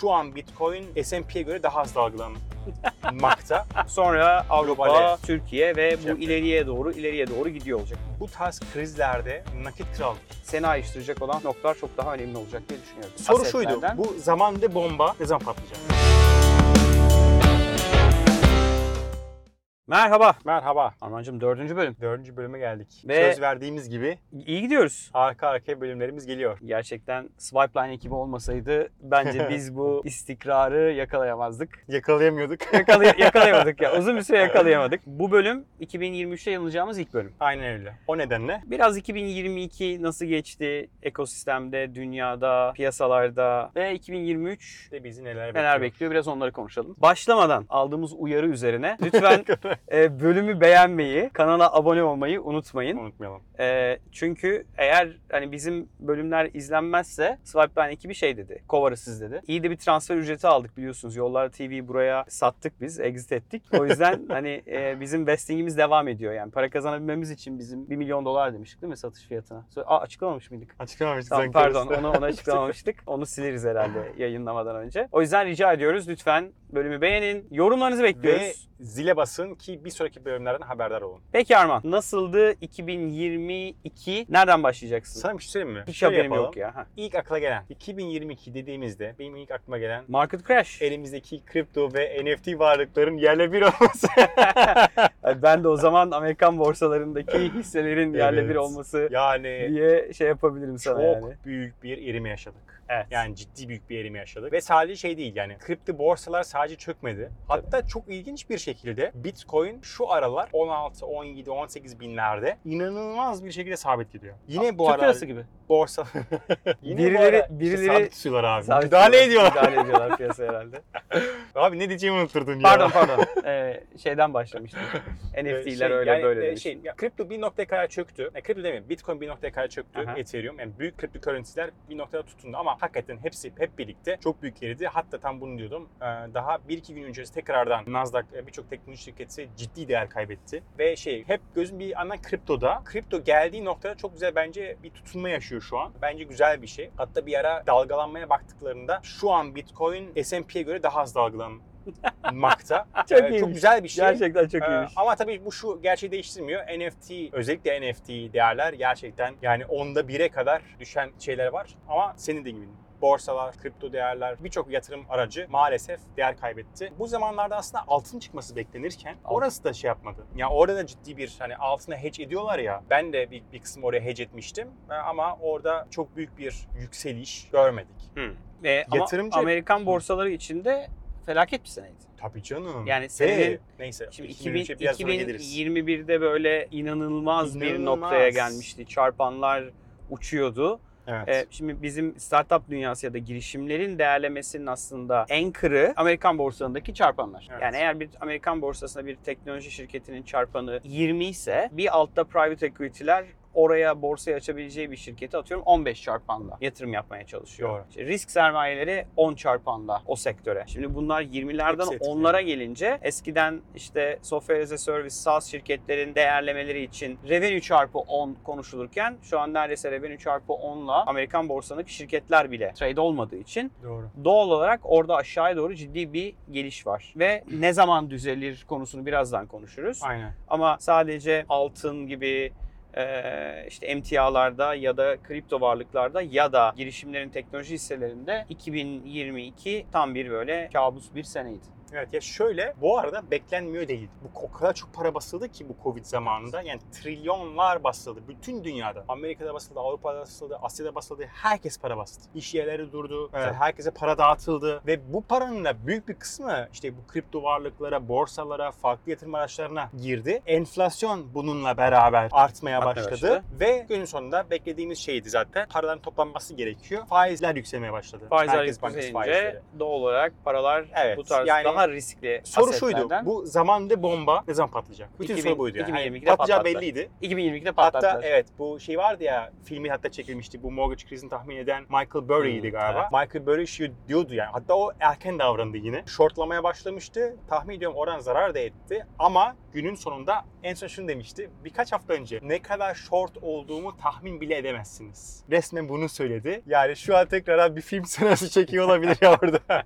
Şu an Bitcoin S&P'ye göre daha az dalgalanmakta. Sonra Avrupa, Globale. Türkiye ve bu Cephe. ileriye doğru ileriye doğru gidiyor olacak. Bu tarz krizlerde nakit kraldır. Seni ayrıştıracak olan noktalar çok daha önemli olacak diye düşünüyorum. Soru şuydu. Bu zamanda bomba ne zaman patlayacak? Merhaba. Merhaba. Armancığım dördüncü bölüm. Dördüncü bölüme geldik. Ve- Söz verdiğimiz gibi İyi gidiyoruz. arka arkaya bölümlerimiz geliyor. Gerçekten Swipeline ekibi olmasaydı bence biz bu istikrarı yakalayamazdık. Yakalayamıyorduk. Yakalay- yakalayamadık ya. Uzun bir süre yakalayamadık. Bu bölüm 2023'te yayınlayacağımız ilk bölüm. Aynen öyle. O nedenle Biraz 2022 nasıl geçti ekosistemde, dünyada, piyasalarda ve 2023 de bizi neler, neler bekliyor biraz onları konuşalım. Başlamadan aldığımız uyarı üzerine lütfen e, bölümü beğenmeyi, kanala abone olmayı unutmayın. Unutmayalım. E, çünkü eğer hani bizim bölümler izlenmezse Swipeline ekibi şey dedi, kovarız siz dedi. İyi de bir transfer ücreti aldık biliyorsunuz. Yollar TV'yi buraya sattık biz, exit ettik. O yüzden hani e, bizim vestingimiz devam ediyor. Yani para kazanabilmemiz için bizim 1 milyon dolar demiştik değil mi satış fiyatına? Aa, açıklamamış mıydık? Açıklamamıştık Tamam pardon onu, onu açıklamamıştık. Onu sileriz herhalde yayınlamadan önce. O yüzden rica ediyoruz lütfen bölümü beğenin. Yorumlarınızı bekliyoruz. Ve zile basın ki bir sonraki bölümlerden haberdar olun. Peki Arman nasıldı 2022? Nereden başlayacaksın? Sana bir şey söyleyeyim mi? Hiç Şöyle haberim yapalım. yok ya. Ha. İlk akla gelen 2022 dediğimizde benim ilk aklıma gelen Market crash. elimizdeki kripto ve NFT varlıkların yerle bir olması. Ben de o zaman Amerikan borsalarındaki hisselerin yerle bir Evet. olması yani diye şey yapabilirim sana çok yani. büyük bir erime yaşadık. Evet. Yani ciddi büyük bir erime yaşadık. Ve sadece şey değil yani kripto borsalar sadece çökmedi. Hatta çok ilginç bir şekilde Bitcoin şu aralar 16, 17, 18 binlerde inanılmaz bir şekilde sabit gidiyor. Yine bu Türk lirası gibi. borsa Yine Birileri- ara- birileri- sabit tutuyorlar abi. Sabit Müdahale ediyorlar. Müdahale ediyorlar piyasaya herhalde. Abi ne diyeceğimi unutturdun ya. Pardon pardon. Ee, şeyden başlamıştık. Ee, NFT'ler şey, öyle yani, böyle e, şey, ya, kripto bir noktaya kadar çöktü. E, kripto demeyeyim, Bitcoin bir noktaya kadar çöktü. Aha. Ethereum. Yani büyük kripto currency'ler bir noktada tutundu ama hakikaten hepsi hep birlikte çok büyük geridi. Hatta tam bunu diyordum. Ee, daha bir iki gün öncesi tekrardan Nasdaq e, birçok teknoloji şirketi ciddi değer kaybetti. Ve şey hep gözüm bir yandan kriptoda. Kripto geldiği noktada çok güzel bence bir tutunma yaşıyor şu an. Bence güzel bir şey. Hatta bir ara dalgalanmaya baktıklarında şu an Bitcoin S&P'ye göre daha az dalgalanmakta. Çok Ee, çok iyiymiş. güzel bir şey. Gerçekten çok Ee, iyiymiş. ama tabii bu şu gerçeği değiştirmiyor. NFT, özellikle NFT değerler gerçekten yani onda bire kadar düşen şeyler var. Ama senin de gibi borsalar, kripto değerler, birçok yatırım aracı maalesef değer kaybetti. Bu zamanlarda aslında altın çıkması beklenirken orası da şey yapmadı. Ya orada da ciddi bir hani altına hedge ediyorlar ya. Ben de bir, bir kısım oraya hedge etmiştim Ee, ama orada çok büyük bir yükseliş görmedik. Hı. Ve ama Yatırımcı- Amerikan borsaları içinde felaket bir seneydi. Tabii canım. Yani Ve- senin- neyse Şimdi 2023'e 2000, biraz sonra geliriz. 2021'de böyle inanılmaz, bir İnanılmaz. noktaya gelmişti. Çarpanlar uçuyordu. Evet. Ee, şimdi bizim startup dünyası ya da girişimlerin değerlemesinin aslında anchor'ı Amerikan borsalarındaki çarpanlar. Evet. Yani eğer bir Amerikan borsasında bir teknoloji şirketinin çarpanı 20 ise bir altta private equity'ler oraya borsaya açabileceği bir şirketi atıyorum 15 çarpanla yatırım yapmaya çalışıyor. Doğru. İşte risk sermayeleri 10 çarpanla o sektöre. Şimdi bunlar 20'lerden Hepsi etkili. 10'lara gelince eskiden işte software as a service SaaS şirketlerin değerlemeleri için revenue çarpı 10 konuşulurken şu an neredeyse revenue çarpı 10'la Amerikan borsasındaki şirketler bile trade olmadığı için Doğru. doğal olarak orada aşağıya doğru ciddi bir geliş var. Ve ne zaman düzelir konusunu birazdan konuşuruz. Aynen. Ama sadece altın gibi işte emtialarda ya da kripto varlıklarda ya da girişimlerin teknoloji hisselerinde 2022 tam bir böyle kabus bir seneydi. Evet ya şöyle bu arada beklenmiyor değil. Bu o kadar çok para basıldı ki bu Covid zamanında. Yani trilyonlar basıldı. Bütün dünyada. Amerika'da basıldı, Avrupa'da basıldı, Asya'da basıldı. Herkes para bastı. İş yerleri durdu. Evet. e, Herkese para dağıtıldı. Ve bu paranın da büyük bir kısmı işte bu kripto varlıklara, borsalara, farklı yatırım araçlarına girdi. Enflasyon bununla beraber artmaya başladı. başladı. Ve günün sonunda beklediğimiz şeydi zaten. Paraların toplanması gerekiyor. Faizler yükselmeye başladı. Faizler Merkez Bankası faizleri. doğal olarak paralar Evet, bu tarz yani- daha daha riskli Soru şuydu. asetlerden. Bu zamanda bomba ne zaman patlayacak? Bütün 2000 soru buydu yani. 2022'de Patlayacağı patlattı. belliydi. 2022'de patlattılar. Hatta evet bu şey vardı ya filmi hatta çekilmişti bu mortgage krizini tahmin eden Michael Burry'ydi Hmm, galiba. Michael Burry şu diyordu yani hatta o erken davrandı yine. Shortlamaya başlamıştı. Tahmin ediyorum oradan zarar da etti ama günün sonunda en son şunu demişti. Birkaç hafta önce ne kadar short olduğumu tahmin bile edemezsiniz. Resmen bunu söyledi. Yani şu an tekrardan bir film senaryosu çekiyor olabilir ya orada.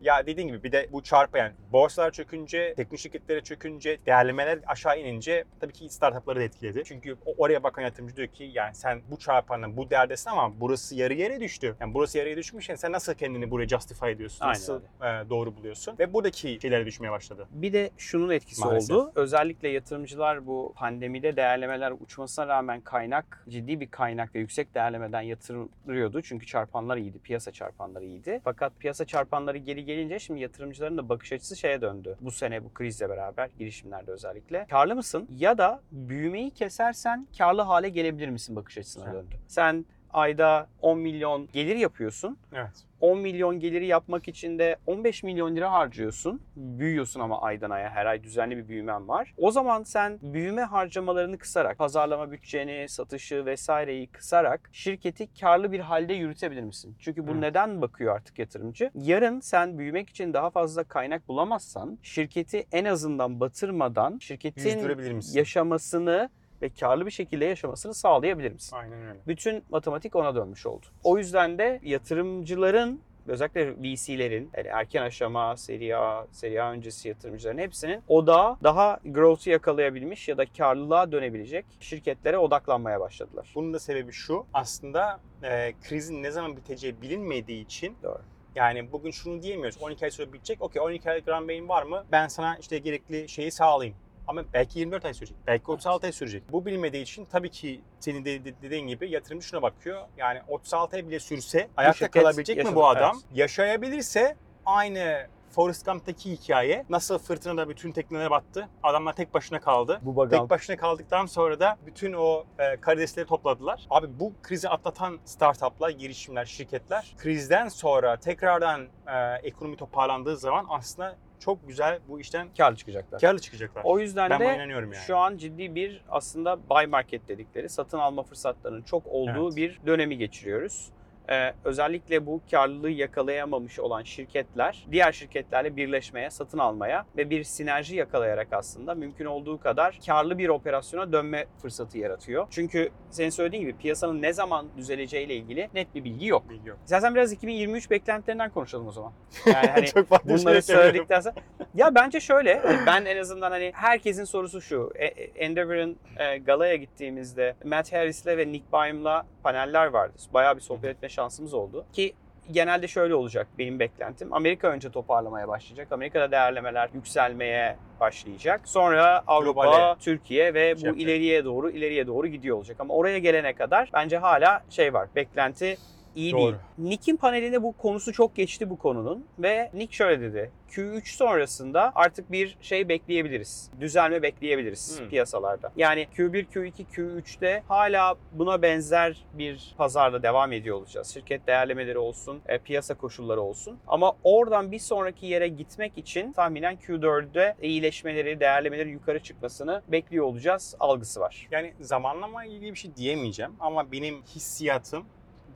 Ya dediğin gibi bir de bu çarpı yani borsalar çökünce, teknik şirketlere çökünce, değerlemeler aşağı inince tabii ki startupları da etkiledi. Çünkü oraya bakan yatırımcı diyor ki yani sen bu çarpanla bu değerdesin ama burası yarı yere düştü. Yani burası yarıya düşmüş yani sen nasıl kendini buraya justify ediyorsun? Aynen nasıl e, doğru buluyorsun? Ve buradaki şeylere düşmeye başladı. Bir de şunun etkisi Maalesef. oldu. Özellikle yatırımcılar bu pandemide değerlemeler uçmasına rağmen kaynak, ciddi bir kaynak ve yüksek değerlemeden yatırılıyordu. Çünkü çarpanlar iyiydi, piyasa çarpanları iyiydi. Fakat piyasa çarpanları geri gelince şimdi yatırımcıların da bakış açısı şeye döndü. Bu sene bu krizle beraber girişimlerde özellikle. Karlı mısın ya da büyümeyi kesersen karlı hale gelebilir misin bakış açısına döndü. Sen ayda 10 milyon gelir yapıyorsun. Evet. 10 milyon geliri yapmak için de 15 milyon lira harcıyorsun. Büyüyorsun ama aydan aya her ay düzenli bir büyümen var. O zaman sen büyüme harcamalarını kısarak, pazarlama bütçeni, satışı vesaireyi kısarak şirketi karlı bir halde yürütebilir misin? Çünkü bu Hı. neden bakıyor artık yatırımcı? Yarın sen büyümek için daha fazla kaynak bulamazsan şirketi en azından batırmadan şirketin yaşamasını ve karlı bir şekilde yaşamasını sağlayabilir misin? Aynen öyle. Bütün matematik ona dönmüş oldu. O yüzden de yatırımcıların özellikle VC'lerin yani erken aşama, seri A, seri A öncesi yatırımcıların hepsinin odağı daha growth'u yakalayabilmiş ya da karlılığa dönebilecek şirketlere odaklanmaya başladılar. Bunun da sebebi şu. Aslında e, krizin ne zaman biteceği bilinmediği için Doğru. Yani bugün şunu diyemiyoruz. 12 ay sonra bitecek. Okey 12 aylık runway'in var mı? Ben sana işte gerekli şeyi sağlayayım. Ama belki 24 ay sürecek. Belki 36 ay sürecek. Bu bilmediği için tabii ki senin de de- dediğin gibi yatırımcı şuna bakıyor. Yani 36 ay bile sürse ayakta kalabilecek mi bu adam? evet. Yaşayabilirse aynı Forrest Gump'taki hikaye nasıl fırtınada bütün tekneler battı. Adamlar tek başına kaldı. Bu. Tek başına kaldıktan sonra da bütün o e, karidesleri topladılar. Abi bu krizi atlatan startuplar, girişimler, şirketler krizden sonra tekrardan e, ekonomi toparlandığı zaman aslında çok güzel bu işten karlı çıkacaklar. karlı çıkacaklar. O yüzden ben buna de inanıyorum yani. şu an ciddi bir aslında buy market dedikleri satın alma fırsatlarının çok olduğu Evet. bir dönemi geçiriyoruz. Ee, özellikle bu karlılığı yakalayamamış olan şirketler diğer şirketlerle birleşmeye, satın almaya ve bir sinerji yakalayarak aslında mümkün olduğu kadar karlı bir operasyona dönme fırsatı yaratıyor. Çünkü senin söylediğin gibi piyasanın ne zaman düzeleceğiyle ilgili net bir bilgi yok. Bilgi yok. İstersen biraz 2023 beklentilerinden konuşalım o zaman. Yani hani çok şey Bunları söyledikten sonra ya bence şöyle hani ben en azından hani herkesin sorusu şu E- e- Endeavor'ın e, galaya gittiğimizde Matt Harris'le ve Nick Baum'la paneller vardı. Bayağı bir sohbet etme şansımız oldu ki genelde şöyle olacak benim beklentim. Amerika önce toparlamaya başlayacak. Amerika'da değerlemeler yükselmeye başlayacak. Sonra Avrupa, Globale Türkiye ve bu yapacak. ileriye doğru ileriye doğru gidiyor olacak. Ama oraya gelene kadar bence hala şey var. Beklenti iyi Doğru. değil. Nick'in panelinde bu konusu çok geçti bu konunun ve Nick şöyle dedi. Q3 sonrasında artık bir şey bekleyebiliriz. Düzelme bekleyebiliriz Hmm. piyasalarda. Yani Q1, Q2, Q3'te hala buna benzer bir pazarda devam ediyor olacağız. Şirket değerlemeleri olsun, e, piyasa koşulları olsun. Ama oradan bir sonraki yere gitmek için tahminen Q4'de iyileşmeleri, değerlemeleri yukarı çıkmasını bekliyor olacağız algısı var. Yani zamanlama ilgili bir şey diyemeyeceğim ama benim hissiyatım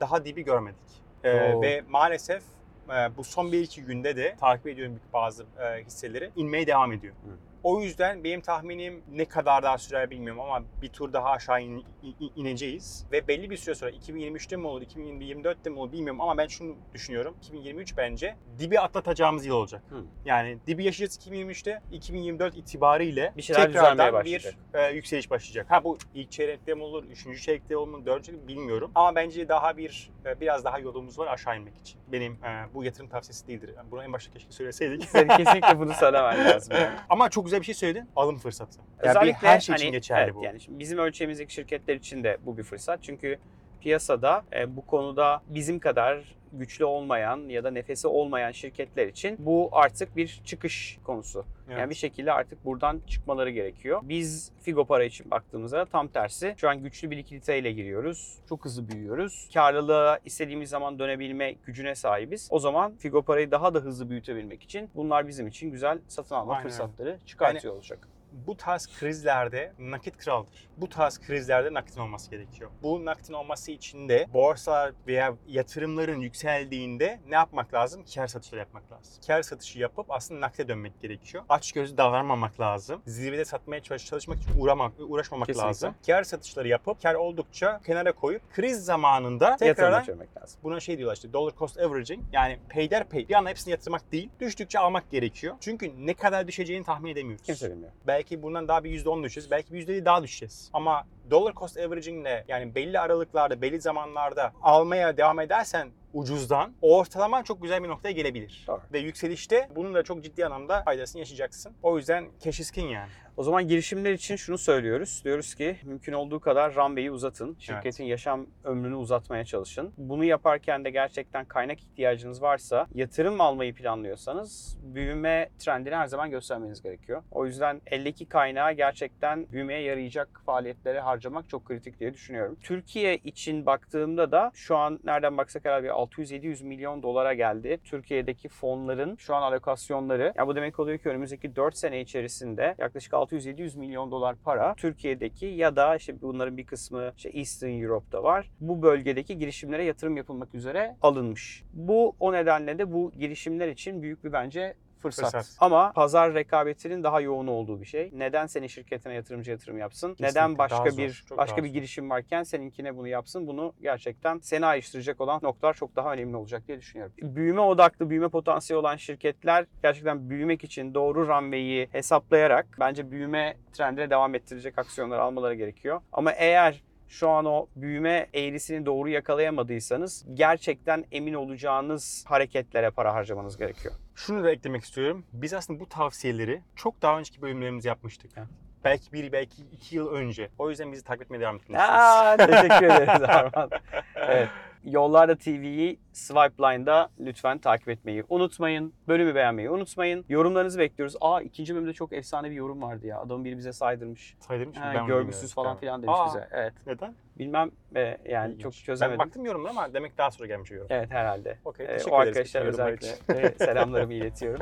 daha dibi görmedik. Oo. ve maalesef e, bu son 1-2 günde de takip ediyorum bazı e, hisseleri inmeye devam ediyor. Hı. O yüzden benim tahminim ne kadar daha sürer bilmiyorum ama bir tur daha aşağı in- in- ineceğiz. Ve belli bir süre sonra 2023'te mi olur, 2024'te mi olur bilmiyorum ama ben şunu düşünüyorum. 2023 bence dibi atlatacağımız yıl olacak. Hı. Yani dibi yaşayacağız 2023'te. 2024 itibariyle Bir tekrardan bir e, yükseliş başlayacak. Ha bu ilk çeyrekte mi olur, üçüncü çeyrekte olur dördüncü çeyrekte bilmiyorum. Ama bence daha bir e, biraz daha yolumuz var aşağı inmek için. Benim e, bu yatırım tavsiyesi değildir. Yani Bunu en başta keşke söyleseydik. Senin kesinlikle bunu söylemen lazım. yani. Ama çok güzel bir şey söyledin. Alım fırsatı. Yani Özellikle her şey için hani, geçerli evet, bu. Yani şimdi bizim ölçeğimizdeki şirketler için de bu bir fırsat. Çünkü piyasada e, bu konuda bizim kadar güçlü olmayan ya da nefesi olmayan şirketler için bu artık bir çıkış konusu. Evet. Yani bir şekilde artık buradan çıkmaları gerekiyor. Biz Figo para için baktığımızda tam tersi. Şu an güçlü bir likiditeyle giriyoruz. Çok hızlı büyüyoruz. Karlılığa istediğimiz zaman dönebilme gücüne sahibiz. O zaman Figo parayı daha da hızlı büyütebilmek için bunlar bizim için güzel satın alma Aynen fırsatları çıkartıyor olacak. Bu tarz krizlerde nakit kraldır. Bu tarz krizlerde nakitin olması gerekiyor. Bu nakitin olması için de borsalar veya yatırımların yükseldiğinde ne yapmak lazım? Kar satışları yapmak lazım. Kar satışı yapıp aslında nakite dönmek gerekiyor. Açgözlü davranmamak lazım. Zirvede satmaya çalış- çalışmak için uğramak, uğraşmamak Kesinlikle. lazım. Kar satışları yapıp kar oldukça kenara koyup kriz zamanında tekrardan lazım. Buna şey diyorlar işte dollar cost averaging yani peyderpey bir anda hepsini yatırmak değil düştükçe almak gerekiyor. Çünkü ne kadar düşeceğini tahmin edemiyoruz. Kimse bilmiyor. Belki bundan daha bir %10 düşeceğiz. Belki bir %7 daha düşeceğiz. Ama dollar cost averaging ile yani belli aralıklarda, belli zamanlarda almaya devam edersen ucuzdan ortalama çok güzel bir noktaya gelebilir. Doğru. Ve yükselişte bunun da çok ciddi anlamda faydasını yaşayacaksın. O yüzden cash is king yani. O zaman girişimler için şunu söylüyoruz. Diyoruz ki mümkün olduğu kadar runway'i uzatın. Şirketin yaşam ömrünü uzatmaya çalışın. Bunu yaparken de gerçekten kaynak ihtiyacınız varsa, yatırım almayı planlıyorsanız büyüme trendini her zaman göstermeniz gerekiyor. O yüzden eldeki kaynağı gerçekten büyümeye yarayacak faaliyetlere harcamak çok kritik diye düşünüyorum. Türkiye için baktığımda da şu an nereden baksak herhalde bir 600-700 milyon dolara geldi. Türkiye'deki fonların şu an alokasyonları. Ya bu demek oluyor ki önümüzdeki 4 sene içerisinde yaklaşık 600-700 milyon dolar para Türkiye'deki ya da işte bunların bir kısmı işte Eastern Europe'da var. Bu bölgedeki girişimlere yatırım yapılmak üzere alınmış. Bu o nedenle de bu girişimler için büyük bir bence fırsat. Fırsat. Ama pazar rekabetinin daha yoğun olduğu bir şey. Neden senin şirketine yatırımcı yatırım yapsın? Kesinlikle, Neden başka daha zor, bir çok başka bir zor. girişim varken seninkine bunu yapsın? Bunu gerçekten seni ayrıştıracak olan noktalar çok daha önemli olacak diye düşünüyorum. Büyüme odaklı, büyüme potansiyeli olan şirketler gerçekten büyümek için doğru runway'i hesaplayarak bence büyüme trendine devam ettirecek aksiyonlar almaları gerekiyor. Ama eğer şu an o büyüme eğrisini doğru yakalayamadıysanız gerçekten emin olacağınız hareketlere para harcamanız gerekiyor. Şunu da eklemek istiyorum. Biz aslında bu tavsiyeleri çok daha önceki bölümlerimizde yapmıştık. Evet. Belki bir, belki iki yıl önce. O yüzden bizi takip etmeye devam etmelisiniz. Aa, teşekkür ederiz Arman. Evet. Yollarda TV'yi Swipe Line'da lütfen takip etmeyi unutmayın. Bölümü beğenmeyi unutmayın. Yorumlarınızı bekliyoruz. Aa ikinci bölümde çok efsane bir yorum vardı ya. Adamın biri bize saydırmış. Saydırmış mı? Ben görgüsüz falan filan demiş Aa, bize. Evet. Neden? Bilmem e, yani İlginç. çok çözemedim. Ben baktım yorumlara ama demek daha sonra gelmiş yorum. Evet herhalde. Okey, E, o arkadaşlar özellikle e, selamlarımı iletiyorum.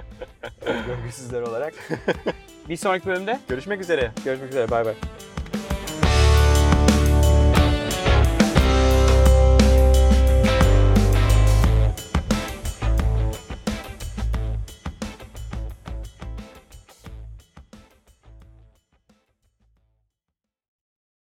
Görgüsüzler olarak. bir sonraki bölümde Görüşmek üzere. görüşmek üzere. Bay bay.